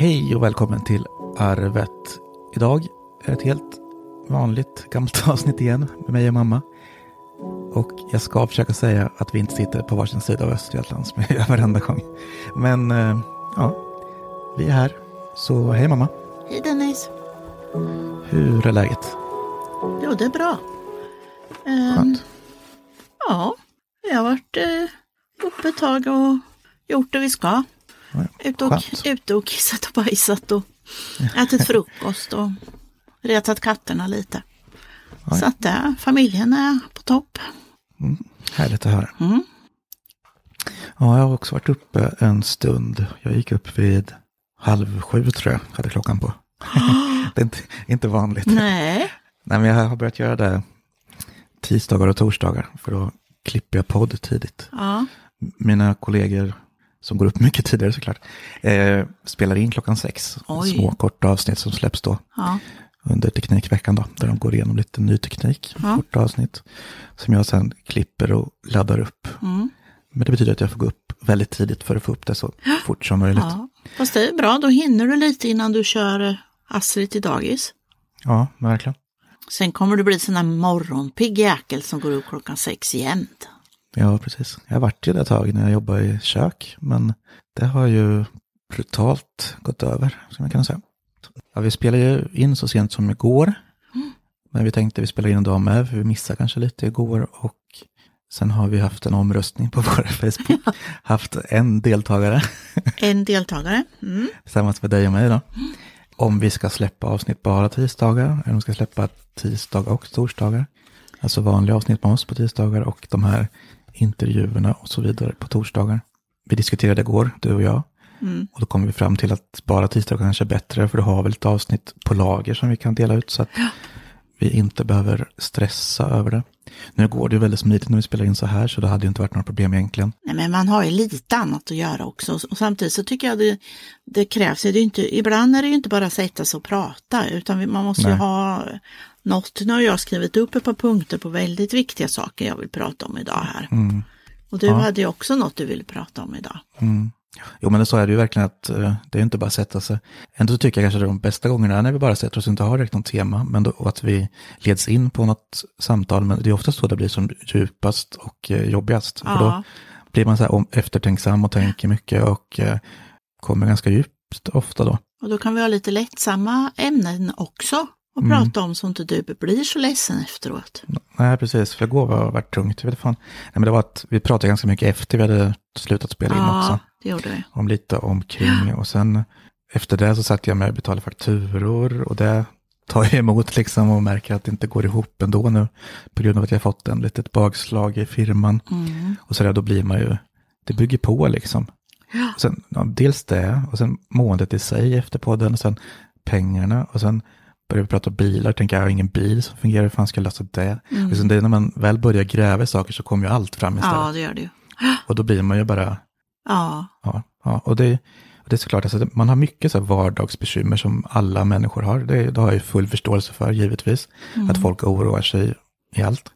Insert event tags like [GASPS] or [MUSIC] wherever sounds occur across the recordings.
Hej och välkommen till Arvet. Idag är ett helt vanligt gammalt [LAUGHS] avsnitt igen med mig och mamma. Och jag ska försöka säga att vi inte sitter på varsin sida av Östergötland som jag gör varenda gång. Men eh, ja, vi är här. Så hej mamma. Hej Dennis. Hur är läget? Jo, det är bra. Ehm, Skönt. ja, jag har varit eh, uppe ett tag och gjort det vi ska. Ute och, ute och kissat och bajsat och ätit frukost och retat katterna lite. Ja. Så att eh, familjen är på topp. Härligt att höra. Mm. Ja, jag har också varit uppe en stund. Jag gick upp vid halv sju tror jag, hade klockan på. [GASPS] det är inte, inte vanligt. Nej, Nej, men jag har börjat göra det tisdagar och torsdagar, för då klipper jag podd tidigt. ja, Mina kollegor, som går upp mycket tidigare såklart, eh, spelar in klockan sex. Oj. Små korta avsnitt som släpps då ja, under Teknikveckan då, där de går igenom lite ny teknik, Ja. korta avsnitt, som jag sen klipper och laddar upp. mm. Men det betyder att jag får gå upp väldigt tidigt för att få upp det så fort som möjligt. ja. Fast det är bra, då hinner du lite innan du kör eh, Astrid till dagis. Ja, verkligen. Sen kommer du bli sån där morgonpigg jäkel som går upp klockan sex jämt. Ja, precis. Jag varit i det ett tag när jag jobbade i kök, men det har ju brutalt gått över, som jag kan säga. Ja, vi spelade ju in så sent som igår, men vi tänkte vi spelar in en dag med, för vi missade kanske lite igår och sen har vi haft en omröstning på [LAUGHS] vår Facebook, haft en deltagare En deltagare. Mm. tillsammans med dig och mig då. Om vi ska släppa avsnitt bara tisdagar, eller om vi ska släppa tisdagar och torsdagar. Alltså vanliga avsnitt med oss på tisdagar och de här intervjuerna och så vidare på torsdagar. Vi diskuterade igår, du och jag. Och då kom vi fram till att bara tisdagar kanske är bättre, för då har vi lite avsnitt på lager som vi kan dela ut. Så att vi inte behöver stressa över det. Nu går det ju väldigt smidigt när vi spelar in så här, så det hade ju inte varit några problem egentligen. Nej, men man har ju lite annat att göra också. Och samtidigt så tycker jag det, det krävs, det är ju inte, ibland är det ju inte bara sätta sig och prata, utan man måste ju Nej. ha Nu har jag skrivit upp ett par punkter på väldigt viktiga saker jag vill prata om idag här. Mm. Och du hade ju också något du ville prata om idag. Jo, men det så är det ju verkligen att eh, det är inte bara att sätta sig. Ändå tycker jag kanske de bästa gångerna är när vi bara sätter oss och inte har direkt något tema, men då, och att vi leds in på något samtal. Men det är ofta så det blir som djupast och eh, jobbigast. För då Ja, blir man så här om, eftertänksam och tänker mycket och eh, kommer ganska djupt ofta då. och då kan vi ha lite lättsamma ämnen också och Mm. prata om så inte du blir så ledsen efteråt. Nej, precis. För igår var det tungt. Jag vet fan. Nej, men det var att vi pratade ganska mycket efter vi hade slutat spela in också. Ja, det gjorde vi. om lite omkring och sen efter det så satt jag med och betalade fakturor och det tar jag emot liksom och märker att det inte går ihop ändå nu på grund av att jag fått en litet bakslag i firman. Mm. Och så där, då blir man ju, det bygger på liksom. Ja. Och sen, ja, dels det och sen måendet i sig efter podden och sen pengarna och sen börjar vi prata bilar, tänker jag, har ingen bil som fungerar, hur fan ska jag lösa det? Och sen det är när man väl börjar gräva i saker så kommer ju allt fram istället. ja, det gör det ju. Och då blir man ju bara, Ja, Ja, ja och, det, och det är såklart, alltså, man har mycket så vardagsbekymmer som alla människor har. Det, det har jag ju full förståelse för, givetvis. Att folk oroar sig i allt.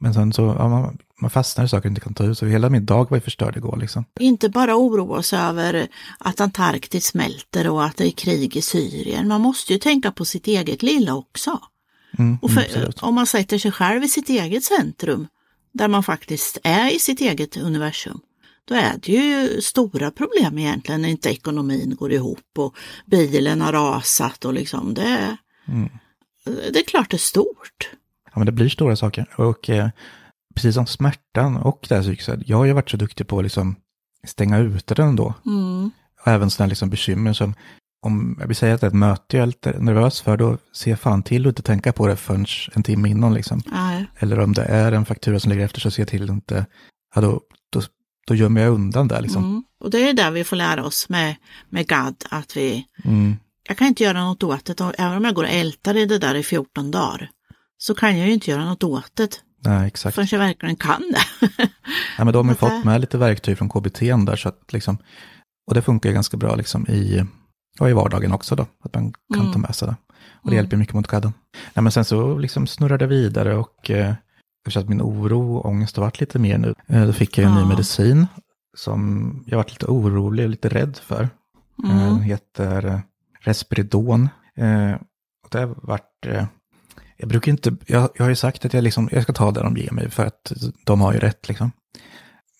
Men sen så, ja, man, man fastnar i saker inte kan ta ut. Så hela min dag var ju förstörd igår liksom. Inte bara oroa oss över att Antarktis smälter och att det är krig i Syrien. Man måste ju tänka på sitt eget lilla också. Mm, Och mm, för, absolut. om man sätter sig själv i sitt eget centrum, där man faktiskt är i sitt eget universum, då är det ju stora problem egentligen när inte ekonomin går ihop och bilen har rasat och liksom det. Mm. Det är klart det är stort. Ja, men det blir stora saker. Och eh, precis som smärtan och det här psykiska, jag har ju varit så duktig på att liksom stänga ute den då. Mm. Och även sådana liksom bekymmer som, om jag vill säga att det är ett möte jag är lite nervös för, då ser jag fan till att inte tänka på det förrän en timme innan liksom. Nej. Eller om det är en faktura som ligger efter så ser jag till att inte, ja då, då, då gömmer jag undan där liksom. Mm. Och det är där vi får lära oss med, med GAD, att vi, Mm. jag kan inte göra något åt det, även om jag går och ältar i det där i 14 dagar, så kan jag ju inte göra något åt det Nej, exakt. förrän jag verkligen kan det. [LAUGHS] Ja, men de har fått med lite verktyg från KBT där så att liksom, och det funkar ju ganska bra liksom i, ja, i vardagen också då, att man kan Mm. ta med sig det. Och det hjälper mycket mot gadden. Nej, men sen så liksom snurrade det vidare och eh, att min oro och ångest har varit lite mer nu. Eh, då fick jag en ny Ja. medicin som jag varit lite orolig och lite rädd för. Eh, Den heter eh, Respiridon. Eh, och det har varit... Jag brukar inte... Jag, jag har ju sagt att jag, liksom, jag ska ta det de ger mig för att de har ju rätt liksom.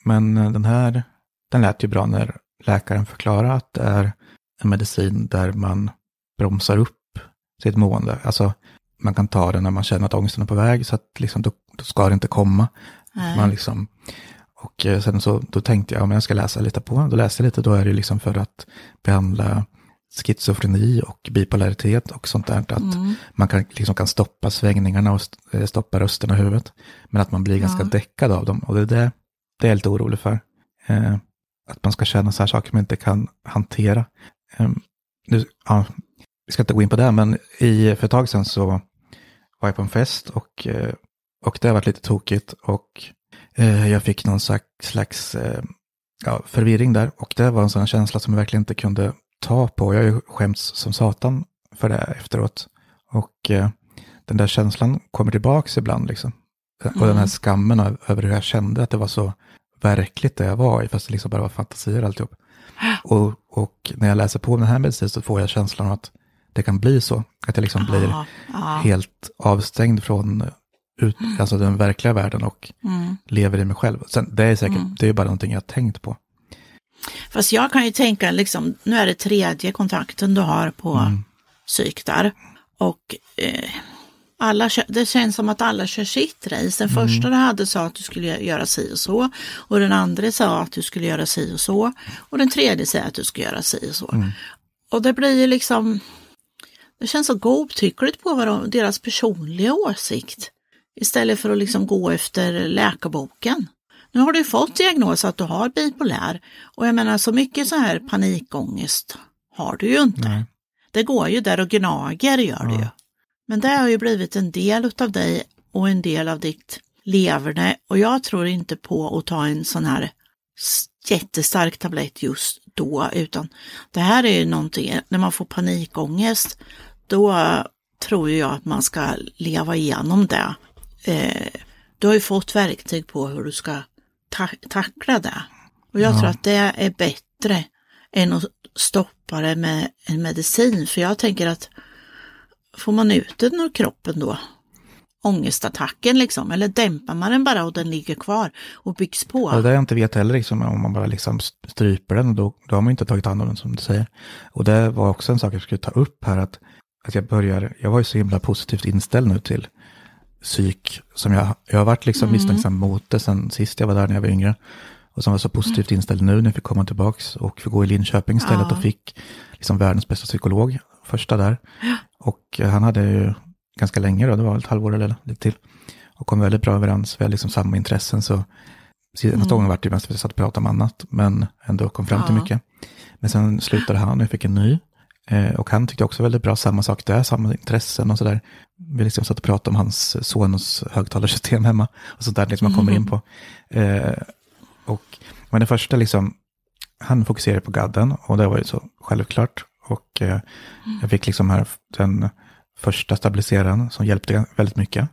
Men eh, den här, den lät ju bra när läkaren förklarade att det är en medicin där man bromsar upp sitt mående. Alltså man kan ta den när man känner att ångesten är på väg så att liksom, då, då ska det inte komma. Nej. Man liksom, och eh, sen så då tänkte jag om jag ska läsa lite på, då läste jag lite, då är det liksom för att behandla schizofreni och bipolaritet och sånt där. Att Mm. man kan, liksom kan stoppa svängningarna och eh, stoppa rösterna i huvudet. Men att man blir ganska Ja. däckad av dem. Och det är det, det är jag lite orolig för. Eh, att man ska känna så här saker man inte kan hantera. Eh, nu, ja, vi ska inte gå in på det, men i, för ett tag sedan så var jag på en fest och, eh, och det har varit lite tokigt. Och eh, jag fick någon slags, slags ja, förvirring där. Och det var en sån känsla som jag verkligen inte kunde ta på. Jag har ju skämts som satan för det efteråt. Och eh, den där känslan kommer tillbaks ibland liksom. Och den här Mm. skammen av- över hur jag kände att det var så verkligt det jag var i, fast det liksom bara var fantasier alltihop. Och, och när jag läser på den här medicinen så får jag känslan av att det kan bli så. Att jag liksom blir ja. helt avstängd från ut, alltså den verkliga världen och Mm. lever i mig själv. Sen, det är säkert, Mm. det är bara någonting jag har tänkt på. Fast jag kan ju tänka, liksom, nu är det tredje kontakten du har på Mm. psyk där. Och eh, alla, det känns som att alla kör sitt race. Den första du hade sa att du skulle göra si och så. Och den andra sa att du skulle göra si och så. Och den tredje säger att du ska göra si och så. Och det blir ju liksom, det känns så godtyckligt på vad de, deras personliga åsikt. Istället för att liksom gå efter läkarboken. Nu har du fått diagnos att du har bipolär. Och jag menar så mycket så här panikångest har du ju inte. Nej. Det går ju där och gnager gör det ju. Men det har ju blivit en del utav dig och en del av ditt leverne. Och jag tror inte på att ta en sån här jättestark tablett just då, utan det här är ju någonting, när man får panikångest, då tror jag att man ska leva igenom det. Eh, du har ju fått verktyg på hur du ska ta tackla det. Och jag tror att det är bättre än att stoppa det med en medicin. För jag tänker att får man ut den ur kroppen då? Ångestattacken liksom, eller dämpar man den bara och den ligger kvar och byggs på? Och det jag inte vet heller, liksom, om man bara liksom stryper den, då, då har man inte tagit hand om den som du säger. Och det var också en sak jag skulle ta upp här, att, att jag börjar, jag var ju så himla positivt inställd nu till psyk, som jag, jag har varit liksom misstänksam mot det sen sist jag var där när jag var yngre. Och som var så positivt inställd nu när jag fick komma tillbaks och fick gå i Linköping istället Ja. och fick liksom världens bästa psykolog, första där. Och eh, han hade ju ganska länge då, det var ett halvår eller lite till. Och kom väldigt bra överens, vi hade liksom samma intressen så Senaste gången var det mest att vi satt och pratade om annat, men ändå kom fram till Ja. mycket. Men sen slutade han och jag fick en ny. Eh, och han tyckte också väldigt bra, samma sak där, samma intressen och sådär. Vi liksom satt och pratade om hans Sonos högtalarsystem hemma och sånt där liksom man kommer in på. Eh, och, men det första liksom, han fokuserade på gadden och det var ju så självklart. Och eh, jag fick liksom här den första stabiliseraren som hjälpte väldigt mycket.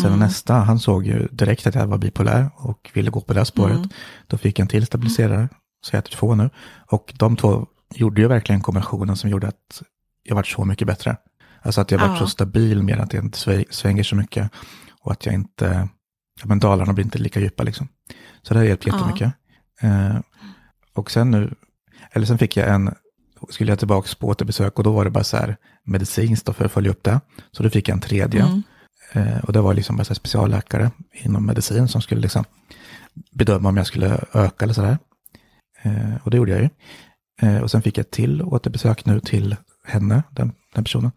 Sen nästa, han såg ju direkt att jag var bipolär och ville gå på det spåret. Då fick jag en till stabiliserare, så jag äter två nu. Och de två gjorde ju verkligen kombinationen som gjorde att jag vart så mycket bättre. Alltså att jag vart Ja. så stabil med att jag inte sväng- svänger så mycket. Och att jag inte, ja men dalarna blir inte lika djupa liksom. Så det har hjälpt Ja. jättemycket. Eh, och sen nu, eller sen fick jag en, skulle jag tillbaka på återbesök och då var det bara så här medicinskt då för att följa upp det. Så då fick jag en tredje. Mm. Eh, och det var liksom bara så här specialläkare inom medicin som skulle liksom bedöma om jag skulle öka eller sådär. Eh, och det gjorde jag ju. Eh, och sen fick jag ett till återbesök nu till henne, den, den personen.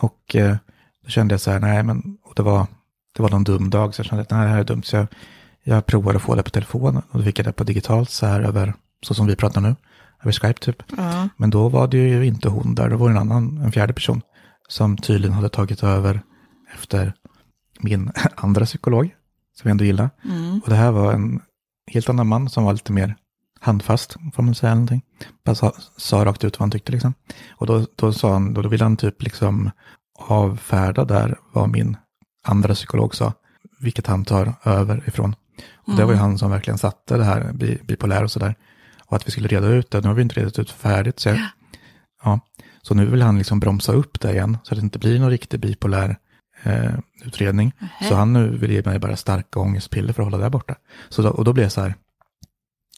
Och eh, då kände jag så här, nej men, och det var, det var någon dum dag, så jag kände att nej, det här är dumt. Så jag, jag provade att få det på telefon och då fick jag det på digitalt så här över, så som vi pratar nu, över Skype typ. Ja. Men då var det ju inte hon där, då var det en annan, en fjärde person som tydligen hade tagit över efter min [LAUGHS] andra psykolog, som jag ändå gillar. Mm. Och det här var en helt annan man som var lite mer handfast, får man säga någonting. Bara sa, sa rakt ut vad han tyckte liksom. Och då, då sa han, då, då ville han typ liksom avfärda där vad min andra psykolog sa, vilket han tar över ifrån. Och det var ju han som verkligen satte det här bi- bipolär och sådär. Och att vi skulle reda ut det, nu har vi inte redat ut färdigt. Så jag, Ja, så nu vill han liksom bromsa upp det igen så att det inte blir någon riktig bipolär eh, utredning. Så han nu vill ge mig bara starka ångestpiller för att hålla det borta. Så då, och då blir jag så här,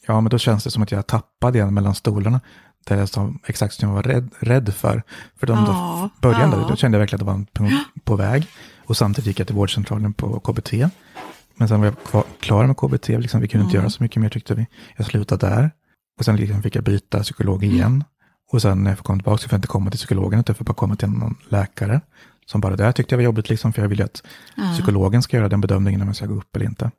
ja men då känns det som att jag tappade igen mellan stolarna. Det är som, exakt som jag var rädd, rädd för. För de Ja, då började, ja. då kände jag verkligen att det var punkt på väg. Och samtidigt gick jag till vårdcentralen på KBT. Men sen var jag kvar, klar med KBT, liksom, vi kunde inte Mm. göra så mycket mer tyckte vi. Jag slutade där. Och sen liksom fick jag byta psykolog Mm. igen. Och sen när jag komma tillbaka så får jag inte komma till psykologen, utan jag får bara komma till någon läkare. Som bara, det här tyckte jag var jobbigt, liksom, för jag vill ju att Ja. psykologen ska göra den bedömningen om jag ska gå upp eller inte.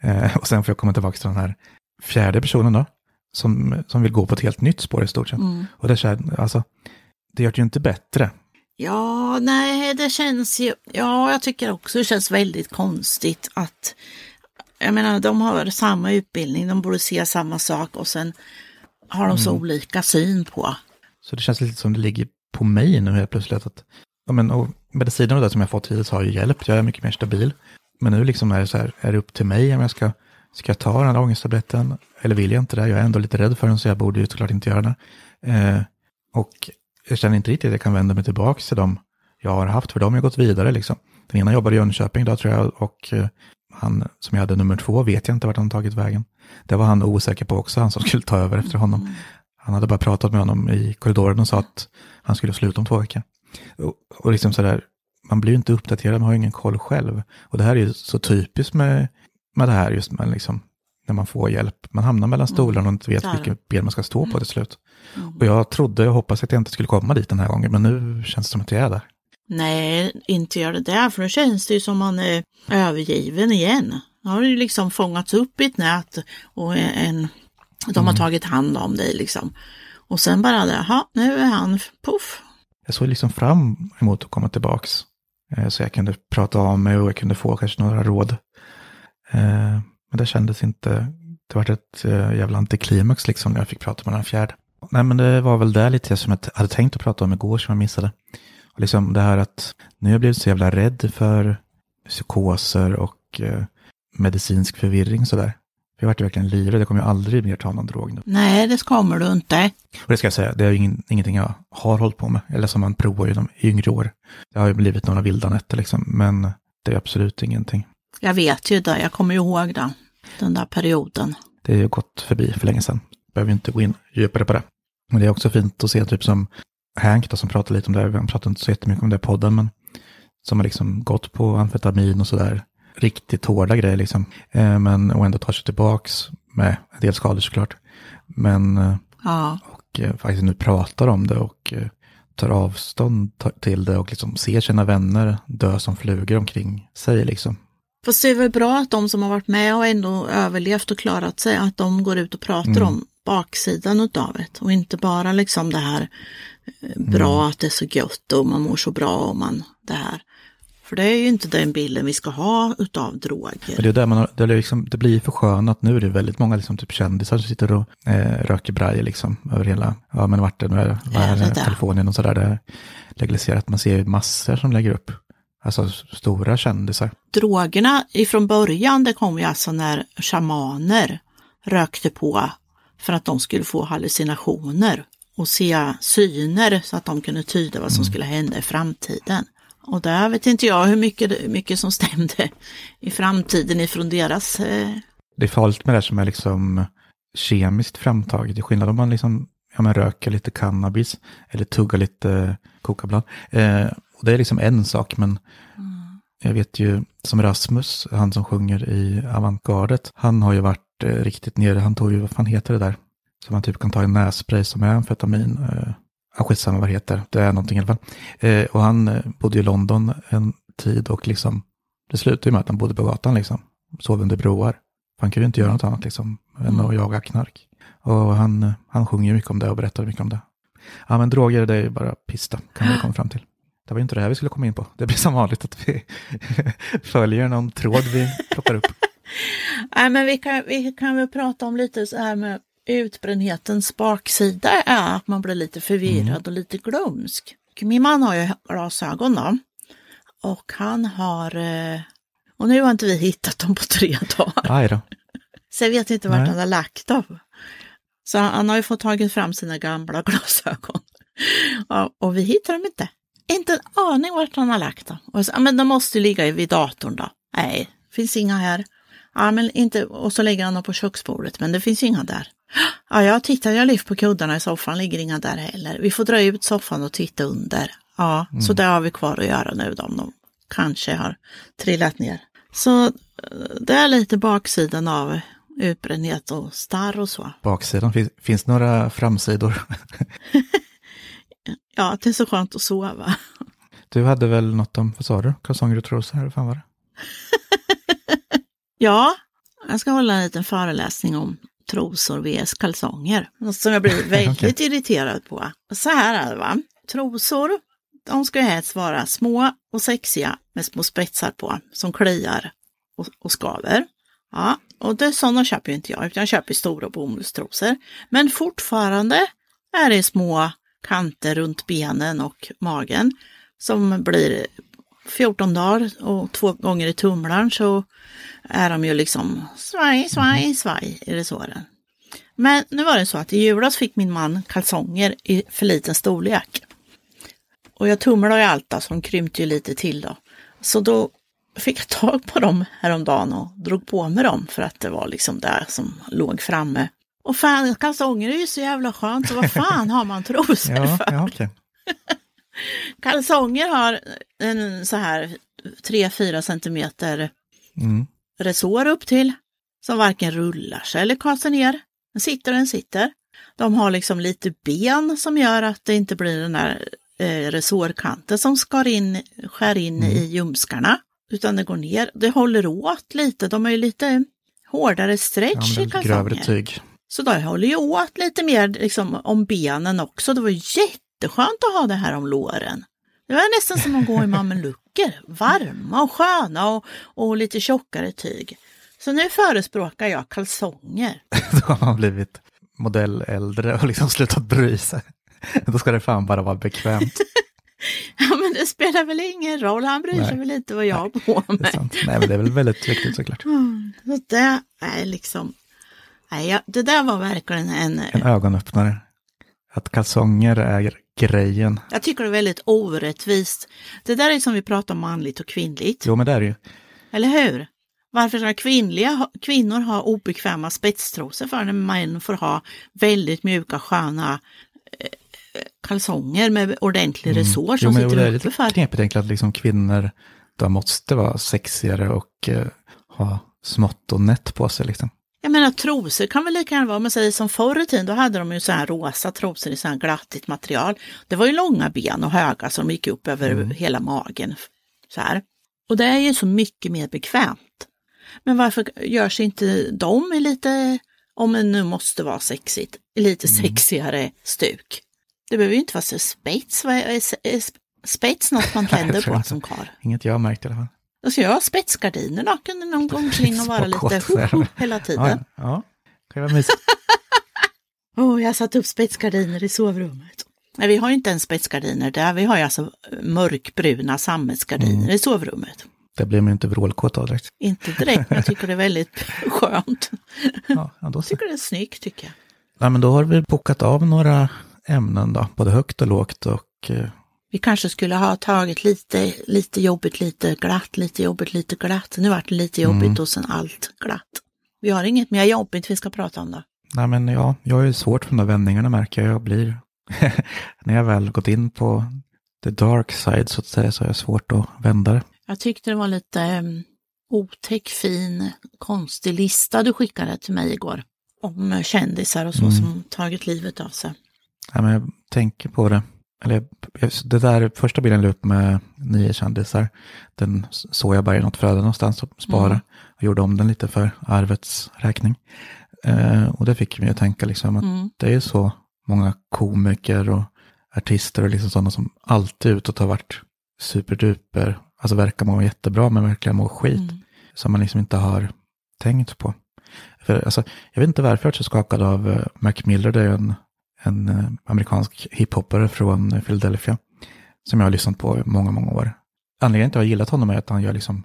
Eh, och sen får jag komma tillbaka till den här fjärde personen då, som, som vill gå på ett helt nytt spår i stort sett. Mm. Och det, är så här, alltså, det gör det ju inte bättre. Ja, nej, det känns ju, ja, jag tycker också det känns väldigt konstigt att, jag menar, de har samma utbildning, de borde se samma sak och sen har de så Mm. olika syn på. Så det känns lite som det ligger på mig nu helt plötsligt. Att, ja, men, och medicinerna där som jag fått hittills har ju hjälpt, jag är mycket mer stabil. Men nu liksom är det så här, är det upp till mig om jag ska, ska jag ta den här ångesttabletten eller vill jag inte det? Jag är ändå lite rädd för den så jag borde ju såklart inte göra det. Eh, och jag känner inte riktigt att jag kan vända mig tillbaka till dem jag har haft, för de har gått vidare liksom. Den ena jobbar i Jönköping idag tror jag och eh, han som jag hade nummer två vet jag inte vart han tagit vägen. Det var han osäker på också, han som skulle ta över efter honom. Han hade bara pratat med honom i korridoren och sa att han skulle sluta om två veckor. Och, och liksom sådär, man blir ju inte uppdaterad, man har ju ingen koll själv. Och det här är ju så typiskt med, med det här just med liksom, när man får hjälp. Man hamnar mellan stolarna och inte vet så är det. vilket ben man ska stå på till slut. Mm. Och jag trodde och hoppas att jag inte skulle komma dit den här gången, men nu känns det som att jag är där. Nej, inte gör det där, för då känns det ju som man är övergiven igen. Nu har du ju liksom fångats upp i ett nät och en, de har tagit hand om dig liksom. Och sen bara, jaha, nu är han poff. Jag såg liksom fram emot att komma tillbaks. Eh, Så jag kunde prata av mig och jag kunde få kanske några råd. Eh, Men det kändes inte, det var ett eh, jävla antiklimax liksom när jag fick prata med den fjärde. Nej men det var väl det lite som jag hade tänkt att prata om igår som jag missade. Och liksom det här att nu har jag blivit så jävla rädd för psykoser och eh, medicinsk förvirring sådär. För jag vart verkligen livrädd, jag kommer ju aldrig mer ta någon drog nu. Nej, det kommer du inte. Och det ska jag säga, det är ju ingen, ingenting jag har hållit på med, eller som man provar genom yngre år. Det har ju blivit några vilda nätter liksom, men det är absolut ingenting. Jag vet ju det, jag kommer ihåg det. Den där perioden. Det är ju gått förbi för länge sedan. Behöver inte gå in djupare på det. Men det är också fint att se typ som Hank då, som pratar lite om det, han pratar inte så jättemycket om det i podden, men som har liksom gått på amfetamin och sådär, riktigt hårda grejer liksom. Eh, men och ändå tar sig tillbaks med en del skador såklart. Men eh, Ja, och eh, faktiskt nu pratar om det och tar avstånd till det och liksom ser sina vänner dö som flugor omkring sig liksom. Fast det är väl bra att de som har varit med och ändå överlevt och klarat sig, att de går ut och pratar Mm. om baksidan utav det och inte bara liksom det här eh, bra Mm. att det är så gött och man mår så bra och man det här. För det är ju inte den bilden vi ska ha utav Men droger. det, är där man har, det, är liksom, det blir för skönat nu, det är väldigt många liksom, typ kändisar som sitter och eh, röker braj liksom, över hela, ja men vart det nu är, Är det? Kalifornien och sådär, det är legaliserat, man ser massor som lägger upp, alltså stora kändisar. Drogerna ifrån början, det kom ju alltså när shamaner rökte på för att de skulle få hallucinationer och se syner så att de kunde tyda vad som skulle hända i framtiden. Och där vet inte jag hur mycket, hur mycket som stämde i framtiden ifrån deras... Eh, Det är farligt med det som är liksom kemiskt framtaget, till skillnad om man liksom ja, men röker lite cannabis eller tuggar lite kokablad. Eh, och det är liksom en sak, men jag vet ju som Rasmus, han som sjunger i avantgardet, han har ju varit eh, riktigt nere, han tog ju, vad fan heter det där? Som man typ kan ta i nässpray som är amfetamin. Eh, ja, skitsamma vad det heter, det är någonting i alla fall. Eh, och han eh, bodde i London en tid och liksom, det slutade ju med att han bodde på gatan liksom, sov under broar. Han kunde ju inte göra något annat liksom, än att jaga knark. Och han, eh, han sjunger ju mycket om det och berättar mycket om det. Ja men droger det är ju bara pista, kan vi komma fram till. Det var ju inte det här vi skulle komma in på. Det blir som vanligt att vi [LAUGHS] följer någon tråd vi plockar upp. [LAUGHS] nej men vi kan, vi kan väl prata om lite så här med utbrändhetens baksida är att man blir lite förvirrad och lite glömsk. Min man har ju glasögon då. Och han har, eh, och nu har inte vi hittat dem på tre dagar. Aj då. Så jag vet inte vart Nej. han har lagt dem. Så han, han har ju fått tagit fram sina gamla glasögon. [LAUGHS] Ja, och vi hittar dem inte. Inte en aning vart han har lagt dem. Och så, men de måste ligga vid datorn då. Nej, finns inga här. Ja, men inte, och så lägger han dem på köksbordet, men det finns inga där. Ja, jag tittar, jag lyft på kuddarna i soffan, ligger inga där heller. Vi får dra ut soffan och titta under. Ja, mm. så det har vi kvar att göra nu då, om de kanske har trillat ner. Så det är lite baksidan av utbrändhet och starr och så. Baksidan, finns, finns några framsidor? [LAUGHS] ja, att det är så skönt att sova. Du hade väl något om, vad sa du, kalsonger och trosor? Hur fan var det? [LAUGHS] ja, jag ska hålla en liten föreläsning om trosor vs kalsonger. Något som jag blir [LAUGHS] väldigt okay. irriterad på. Så här är det va. Trosor, de ska helst vara små och sexiga med små spetsar på som kliar och, och skaver. Ja, och det, sådana köper ju inte jag, utan jag köper stora bomullstrosor. Men fortfarande är det små kanter runt benen och magen som blir 14 dagar och två gånger i tumlaren så är de ju liksom svaj, svaj, mhm. svaj i resåren. Men nu var det så att i julas fick min man kalsonger i för liten storlek. Och jag tumlade ju allt, så de krympte ju lite till då. Så då fick jag tag på dem häromdagen och drog på mig dem för att det var liksom det som låg framme. Och fan, kalsonger är ju så jävla skönt, så vad fan har man trosor ja, för? Ja, okay. [LAUGHS] kalsonger har en så här 3-4 centimeter mm. resår upp till som varken rullar sig eller kasar ner. Den sitter och den sitter. De har liksom lite ben som gör att det inte blir den där eh, resårkanten som skar in, skär in mm. i ljumskarna. Utan det går ner. Det håller åt lite. De är ju lite hårdare stretch ja, i kalsonger. tyg. Så det håller ju åt lite mer liksom, om benen också. Det var jätteskönt att ha det här om låren. Det var nästan som att gå i mamelucker. Varma och sköna och, och lite tjockare tyg. Så nu förespråkar jag kalsonger. [LAUGHS] Då har man blivit modell äldre och liksom slutat bry sig. Då ska det fan bara vara bekvämt. [LAUGHS] ja, men det spelar väl ingen roll. Han bryr sig väl inte vad jag har på mig. Nej, men det är väl väldigt viktigt såklart. Mm, så det är liksom, nej, ja, det där var verkligen en... En ögonöppnare. Att kalsonger är grejen. Jag tycker det är väldigt orättvist. Det där är som vi pratar om manligt och kvinnligt. Jo, men det är det ju. Eller hur? Varför ska kvinnliga, kvinnor ha obekväma spetstrosor för när män får ha väldigt mjuka, sköna eh, kalsonger med ordentlig mm. resår som jo, sitter det är lite för. knepigt egentligen att liksom kvinnor de måste vara sexigare och eh, ha smått och nätt på sig. Liksom. Jag menar trosor kan väl lika gärna vara, man säger som förr i tiden, då hade de ju så här rosa trosor i så här glattigt material. Det var ju långa ben och höga så de gick upp över mm. hela magen. Så här. Och det är ju så mycket mer bekvämt. Men varför görs inte de i lite, om det nu måste vara sexigt, i lite mm. sexigare stuk? Det behöver ju inte vara så spets. Är spets något man [LAUGHS] tänder på som kar? Inget jag har märkt i alla fall. Ska jag ha spetsgardiner då, kunde någon gå omkring och [LAUGHS] vara lite ho, hela tiden. Ja, ja. kan vara mysigt. oh, jag har satt upp spetsgardiner i sovrummet. Nej, vi har ju inte ens spetsgardiner där, vi har ju alltså mörkbruna sammetsgardiner mm. i sovrummet. Det blir man ju inte vrålkåt av direkt. Inte direkt, men jag [LAUGHS] tycker det är väldigt skönt. Ja, ja, då så. tycker det är snyggt tycker jag. Ja, men då har vi bokat av några ämnen då, både högt och lågt och eh... vi kanske skulle ha tagit lite, lite jobbigt, lite glatt, lite jobbigt, lite glatt. Nu vart det lite jobbigt mm. och sen allt glatt. Vi har inget mer jobbigt vi ska prata om då. Nej men ja, jag har ju svårt för de där vändningarna märker jag. Jag blir, [LAUGHS] när jag väl gått in på the dark side så att säga så har jag svårt att vända det. Jag tyckte det var lite um, otäck, fin, konstig lista du skickade till mig igår. Om kändisar och så mm. som tagit livet av sig. Ja, men jag tänker på det. Eller, det där första bilden la upp med nio kändisar. Den såg jag bara i något flöde någonstans och spara. Mm. Och gjorde om den lite för arvets räkning. Eh, och det fick mig att tänka liksom att mm. det är så många komiker och artister och liksom sådana som alltid utåt har varit superduper alltså verkar må jättebra men verkligen må skit. Mm. Som man liksom inte har tänkt på. För, alltså, jag vet inte varför jag är så skakad av uh, Mac Miller, det är en, en uh, amerikansk hiphoppare från uh, Philadelphia. Som jag har lyssnat på i många, många år. Anledningen till att jag har gillat honom är att han gör liksom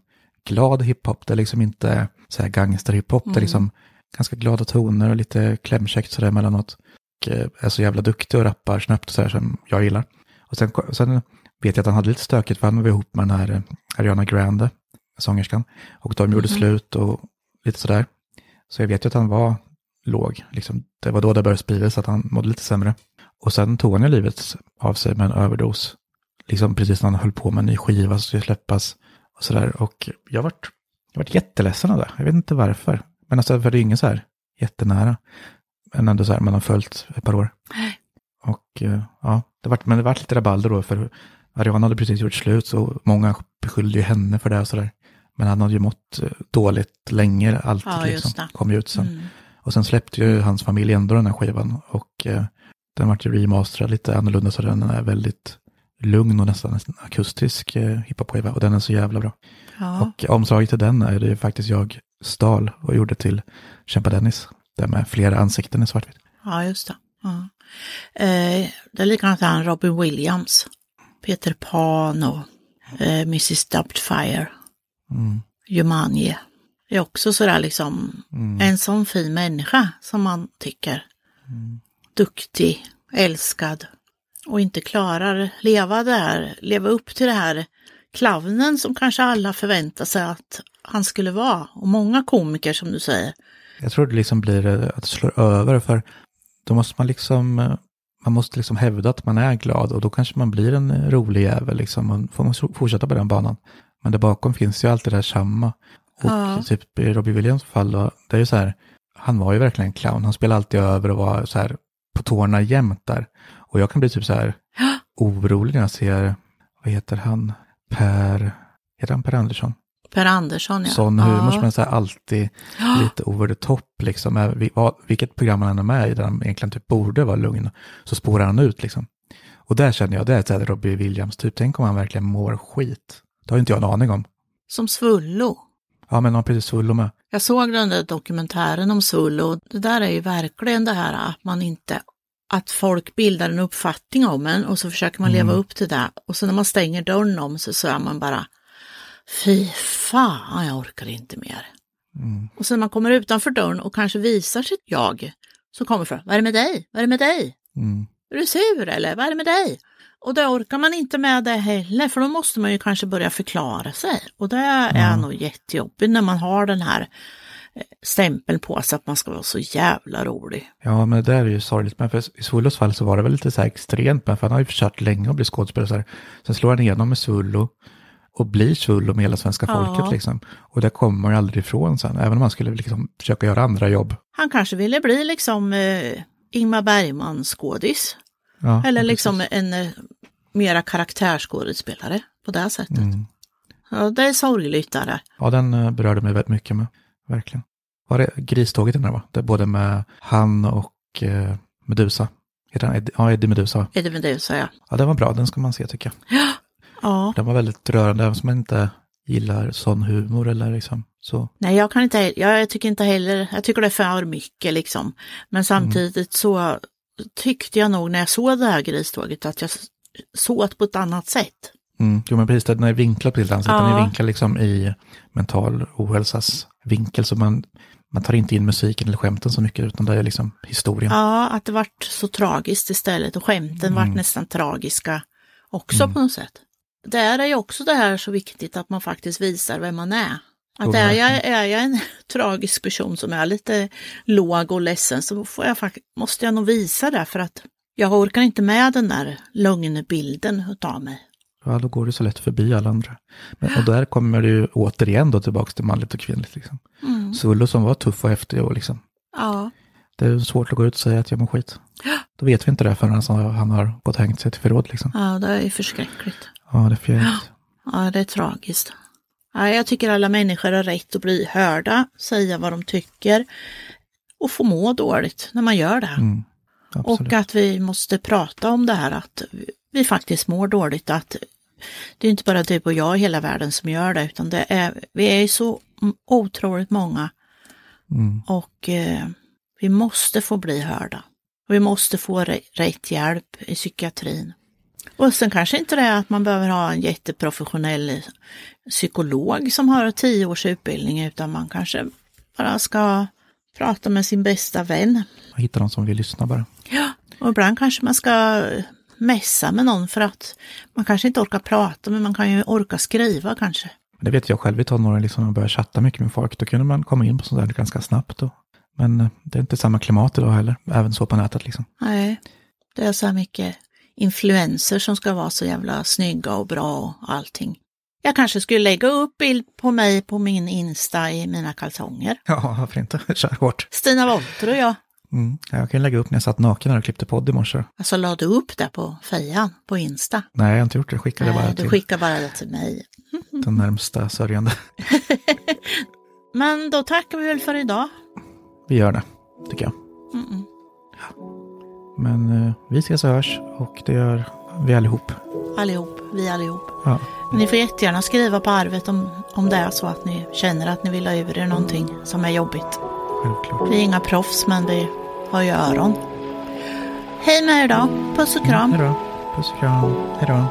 glad hiphop. Det är liksom inte så här gangsterhiphop. Mm. Det är mm. liksom ganska glada toner och lite klämkäckt sådär emellanåt. Och är så jävla duktig och rappar snabbt och sådär som jag gillar. Och sen, sen vet jag att han hade lite stökigt för han var ihop med den här eh, Ariana Grande, sångerskan. Och de gjorde Mhm. slut och lite sådär. Så jag vet ju att han var låg. Liksom, det var då det började spridas att han mådde lite sämre. Och sen tog han ju livet av sig med en överdos. Liksom precis när han höll på med en ny skiva som skulle släppas. Och sådär. Och jag vart, jag vart jätteledsen av det. Jag vet inte varför. Men alltså, för det är ingen så här jättenära. Men ändå så här, man har följt ett par år. Och eh, ja, det vart, men det vart lite rabalder då. För Ariana hade precis gjort slut så många beskyllde ju henne för det och sådär. Men han hade ju mått eh, dåligt länge, alltid Ja, liksom. Kom ju ut sen. Mm. Och sen släppte ju hans familj ändå den här skivan. Och eh, den vart ju remasterad lite annorlunda så den är väldigt lugn och nästan akustisk eh, hiphop-skiva. Och den är så jävla bra. Ja. Och omslaget till den är det faktiskt jag stal och gjorde till Kämpa Dennis. Där med flera ansikten i svartvitt. ja, just det. Ja. Eh, det är likadant han Robin Williams, Peter Pan och eh, Mrs Doubtfire, Mm. Jumanji. Det är också sådär liksom Mm. en sån fin människa som man tycker. Duktig, älskad och inte klarar leva där, leva upp till det här clownen som kanske alla förväntar sig att han skulle vara. Och många komiker som du säger. Jag tror det liksom blir att det slår över för då måste man liksom, man måste liksom hävda att man är glad och då kanske man blir en rolig jävel liksom får man so- fortsätta på den banan. Men där bakom finns ju alltid det här samma. Och Ja. typ i Robbie Williams fall då, det är ju så här, han var ju verkligen en clown, han spelade alltid över och var så här på tårna jämt där. Och jag kan bli typ så här [GASPS] orolig när jag ser, vad heter han, Per, heter han Per Andersson? Per Andersson, ja. Sån humor ja. som är så här alltid [GASPS] lite over the top liksom. Vilket program han än är med i där han egentligen typ borde vara lugn så spårar han ut liksom. Och där känner jag, det är så här Robbie Williams typ, tänk om han verkligen mår skit. Det har inte jag en aning om. Som Svullo. Ja men han har precis full med. Jag såg den där dokumentären om Svullo och det där är ju verkligen det här att man inte att folk bildar en uppfattning om en och så försöker man leva upp till det. Och så när man stänger dörren om sig så är man bara Fy fan, jag orkar inte mer. Mm. Och sen när man kommer utanför dörren och kanske visar sitt jag så kommer från, vad är det med dig? Vad är det med dig? Mm. Är du sur eller vad är det med dig? Och då orkar man inte med det heller för då måste man ju kanske börja förklara sig. Och det är nog jättejobbigt när man har den här eh, stämpeln på sig att man ska vara så jävla rolig. Ja men det där är ju sorgligt. Men för i Svullos fall så var det väl lite så här extremt. Men för han har ju försökt länge att bli skådespelare. Sen slår han igenom med Svullo. Och blir Svullo med hela svenska Ja. folket liksom. Och det kommer man ju aldrig ifrån sen. Även om han skulle liksom försöka göra andra jobb. Han kanske ville bli liksom eh, Ingmar Bergman skådis. Ja, Eller precis. liksom en eh, mera karaktärsskådespelare på det här sättet. Mm. Ja, det är sorgligt där. Ja, den eh, berörde mig väldigt mycket med. Verkligen. Var det Griståget den där va? Det både med han och eh, Medusa. Heter han Eddie? Ja, Eddie Medusa. Är det med det så ja. Ja, den var bra. Den ska man se tycker jag. Ja, Den var väldigt rörande, även som man inte gillar sån humor eller liksom så. nej jag kan inte, jag tycker inte heller, jag tycker det är för mycket liksom. Men samtidigt så tyckte jag nog när jag såg det här griståget att jag såg det på ett annat sätt. Mm. Jo, men precis, den är vinklad på ett annat sätt. Den är vinklad liksom i mental ohälsas vinkel. Så man, man tar inte in musiken eller skämten så mycket, utan det är liksom historien. Ja, att det vart så tragiskt istället och skämten vart nästan tragiska också på något sätt. Där är ju också det här så viktigt att man faktiskt visar vem man är. Att är jag, är jag en [LAUGHS] tragisk person som är lite låg och ledsen så får jag, måste jag nog visa det för att jag orkar inte med den där lögnbilden utav mig. Ja, då går det så lätt förbi alla andra. Men, och där kommer ju återigen då tillbaka till manligt och kvinnligt. Liksom. Mm. Svullo som var tuff och häftig och liksom. Ja, Det är svårt att gå ut och säga att jag mår skit. [GASPS] Då vet vi inte det förrän han, han har gått och hängt sig till förråd liksom. ja, det är förskräckligt. Ja, det är fjärligt. [GASPS] Ja, det är tragiskt. Ja, jag tycker alla människor har rätt att bli hörda, säga vad de tycker och få må dåligt när man gör det. Mm. Och att vi måste prata om det här att vi faktiskt mår dåligt. Att det är inte bara du och jag i hela världen som gör det, utan det är, vi är så otroligt många Mm, och eh, vi måste få bli hörda. Vi måste få rätt hjälp i psykiatrin. Och sen kanske inte det är att man behöver ha en jätteprofessionell psykolog som har tio års utbildning, utan man kanske bara ska prata med sin bästa vän. hitta någon som vill lyssna bara. Ja, och ibland kanske man ska messa med någon för att man kanske inte orkar prata men man kan ju orka skriva kanske. Det vet jag själv i tonåren, liksom, när man började chatta mycket med folk, då kunde man komma in på sånt där ganska snabbt. Då. Men eh, det är inte samma klimat idag heller, även så på nätet liksom. Nej, det är så här mycket influenser som ska vara så jävla snygga och bra och allting. Jag kanske skulle lägga upp bild på mig på min Insta i mina kalsonger. Ja, varför inte? [LAUGHS] Kör hårt. Stina Wolter och jag. Mm. Jag kan lägga upp när jag satt naken och klippte podd i morse. Alltså la du upp det på fejan på Insta? Nej, jag har inte gjort det. Jag skickade Nej, bara du till skickar bara det till mig. [LAUGHS] den närmsta sörjande. Men då tackar vi väl för idag. Vi gör det, tycker jag. Mm-mm. Men eh, vi ses och hörs och det gör vi allihop. Allihop, vi allihop. Ja, Ni får jättegärna skriva på arvet om, om det är så att ni känner att ni vill ha ur er någonting som är jobbigt. självklart. Vi är inga proffs men vi har ju öron. Hej med er då. Puss och kram. Hej då. Puss och kram. Hej då.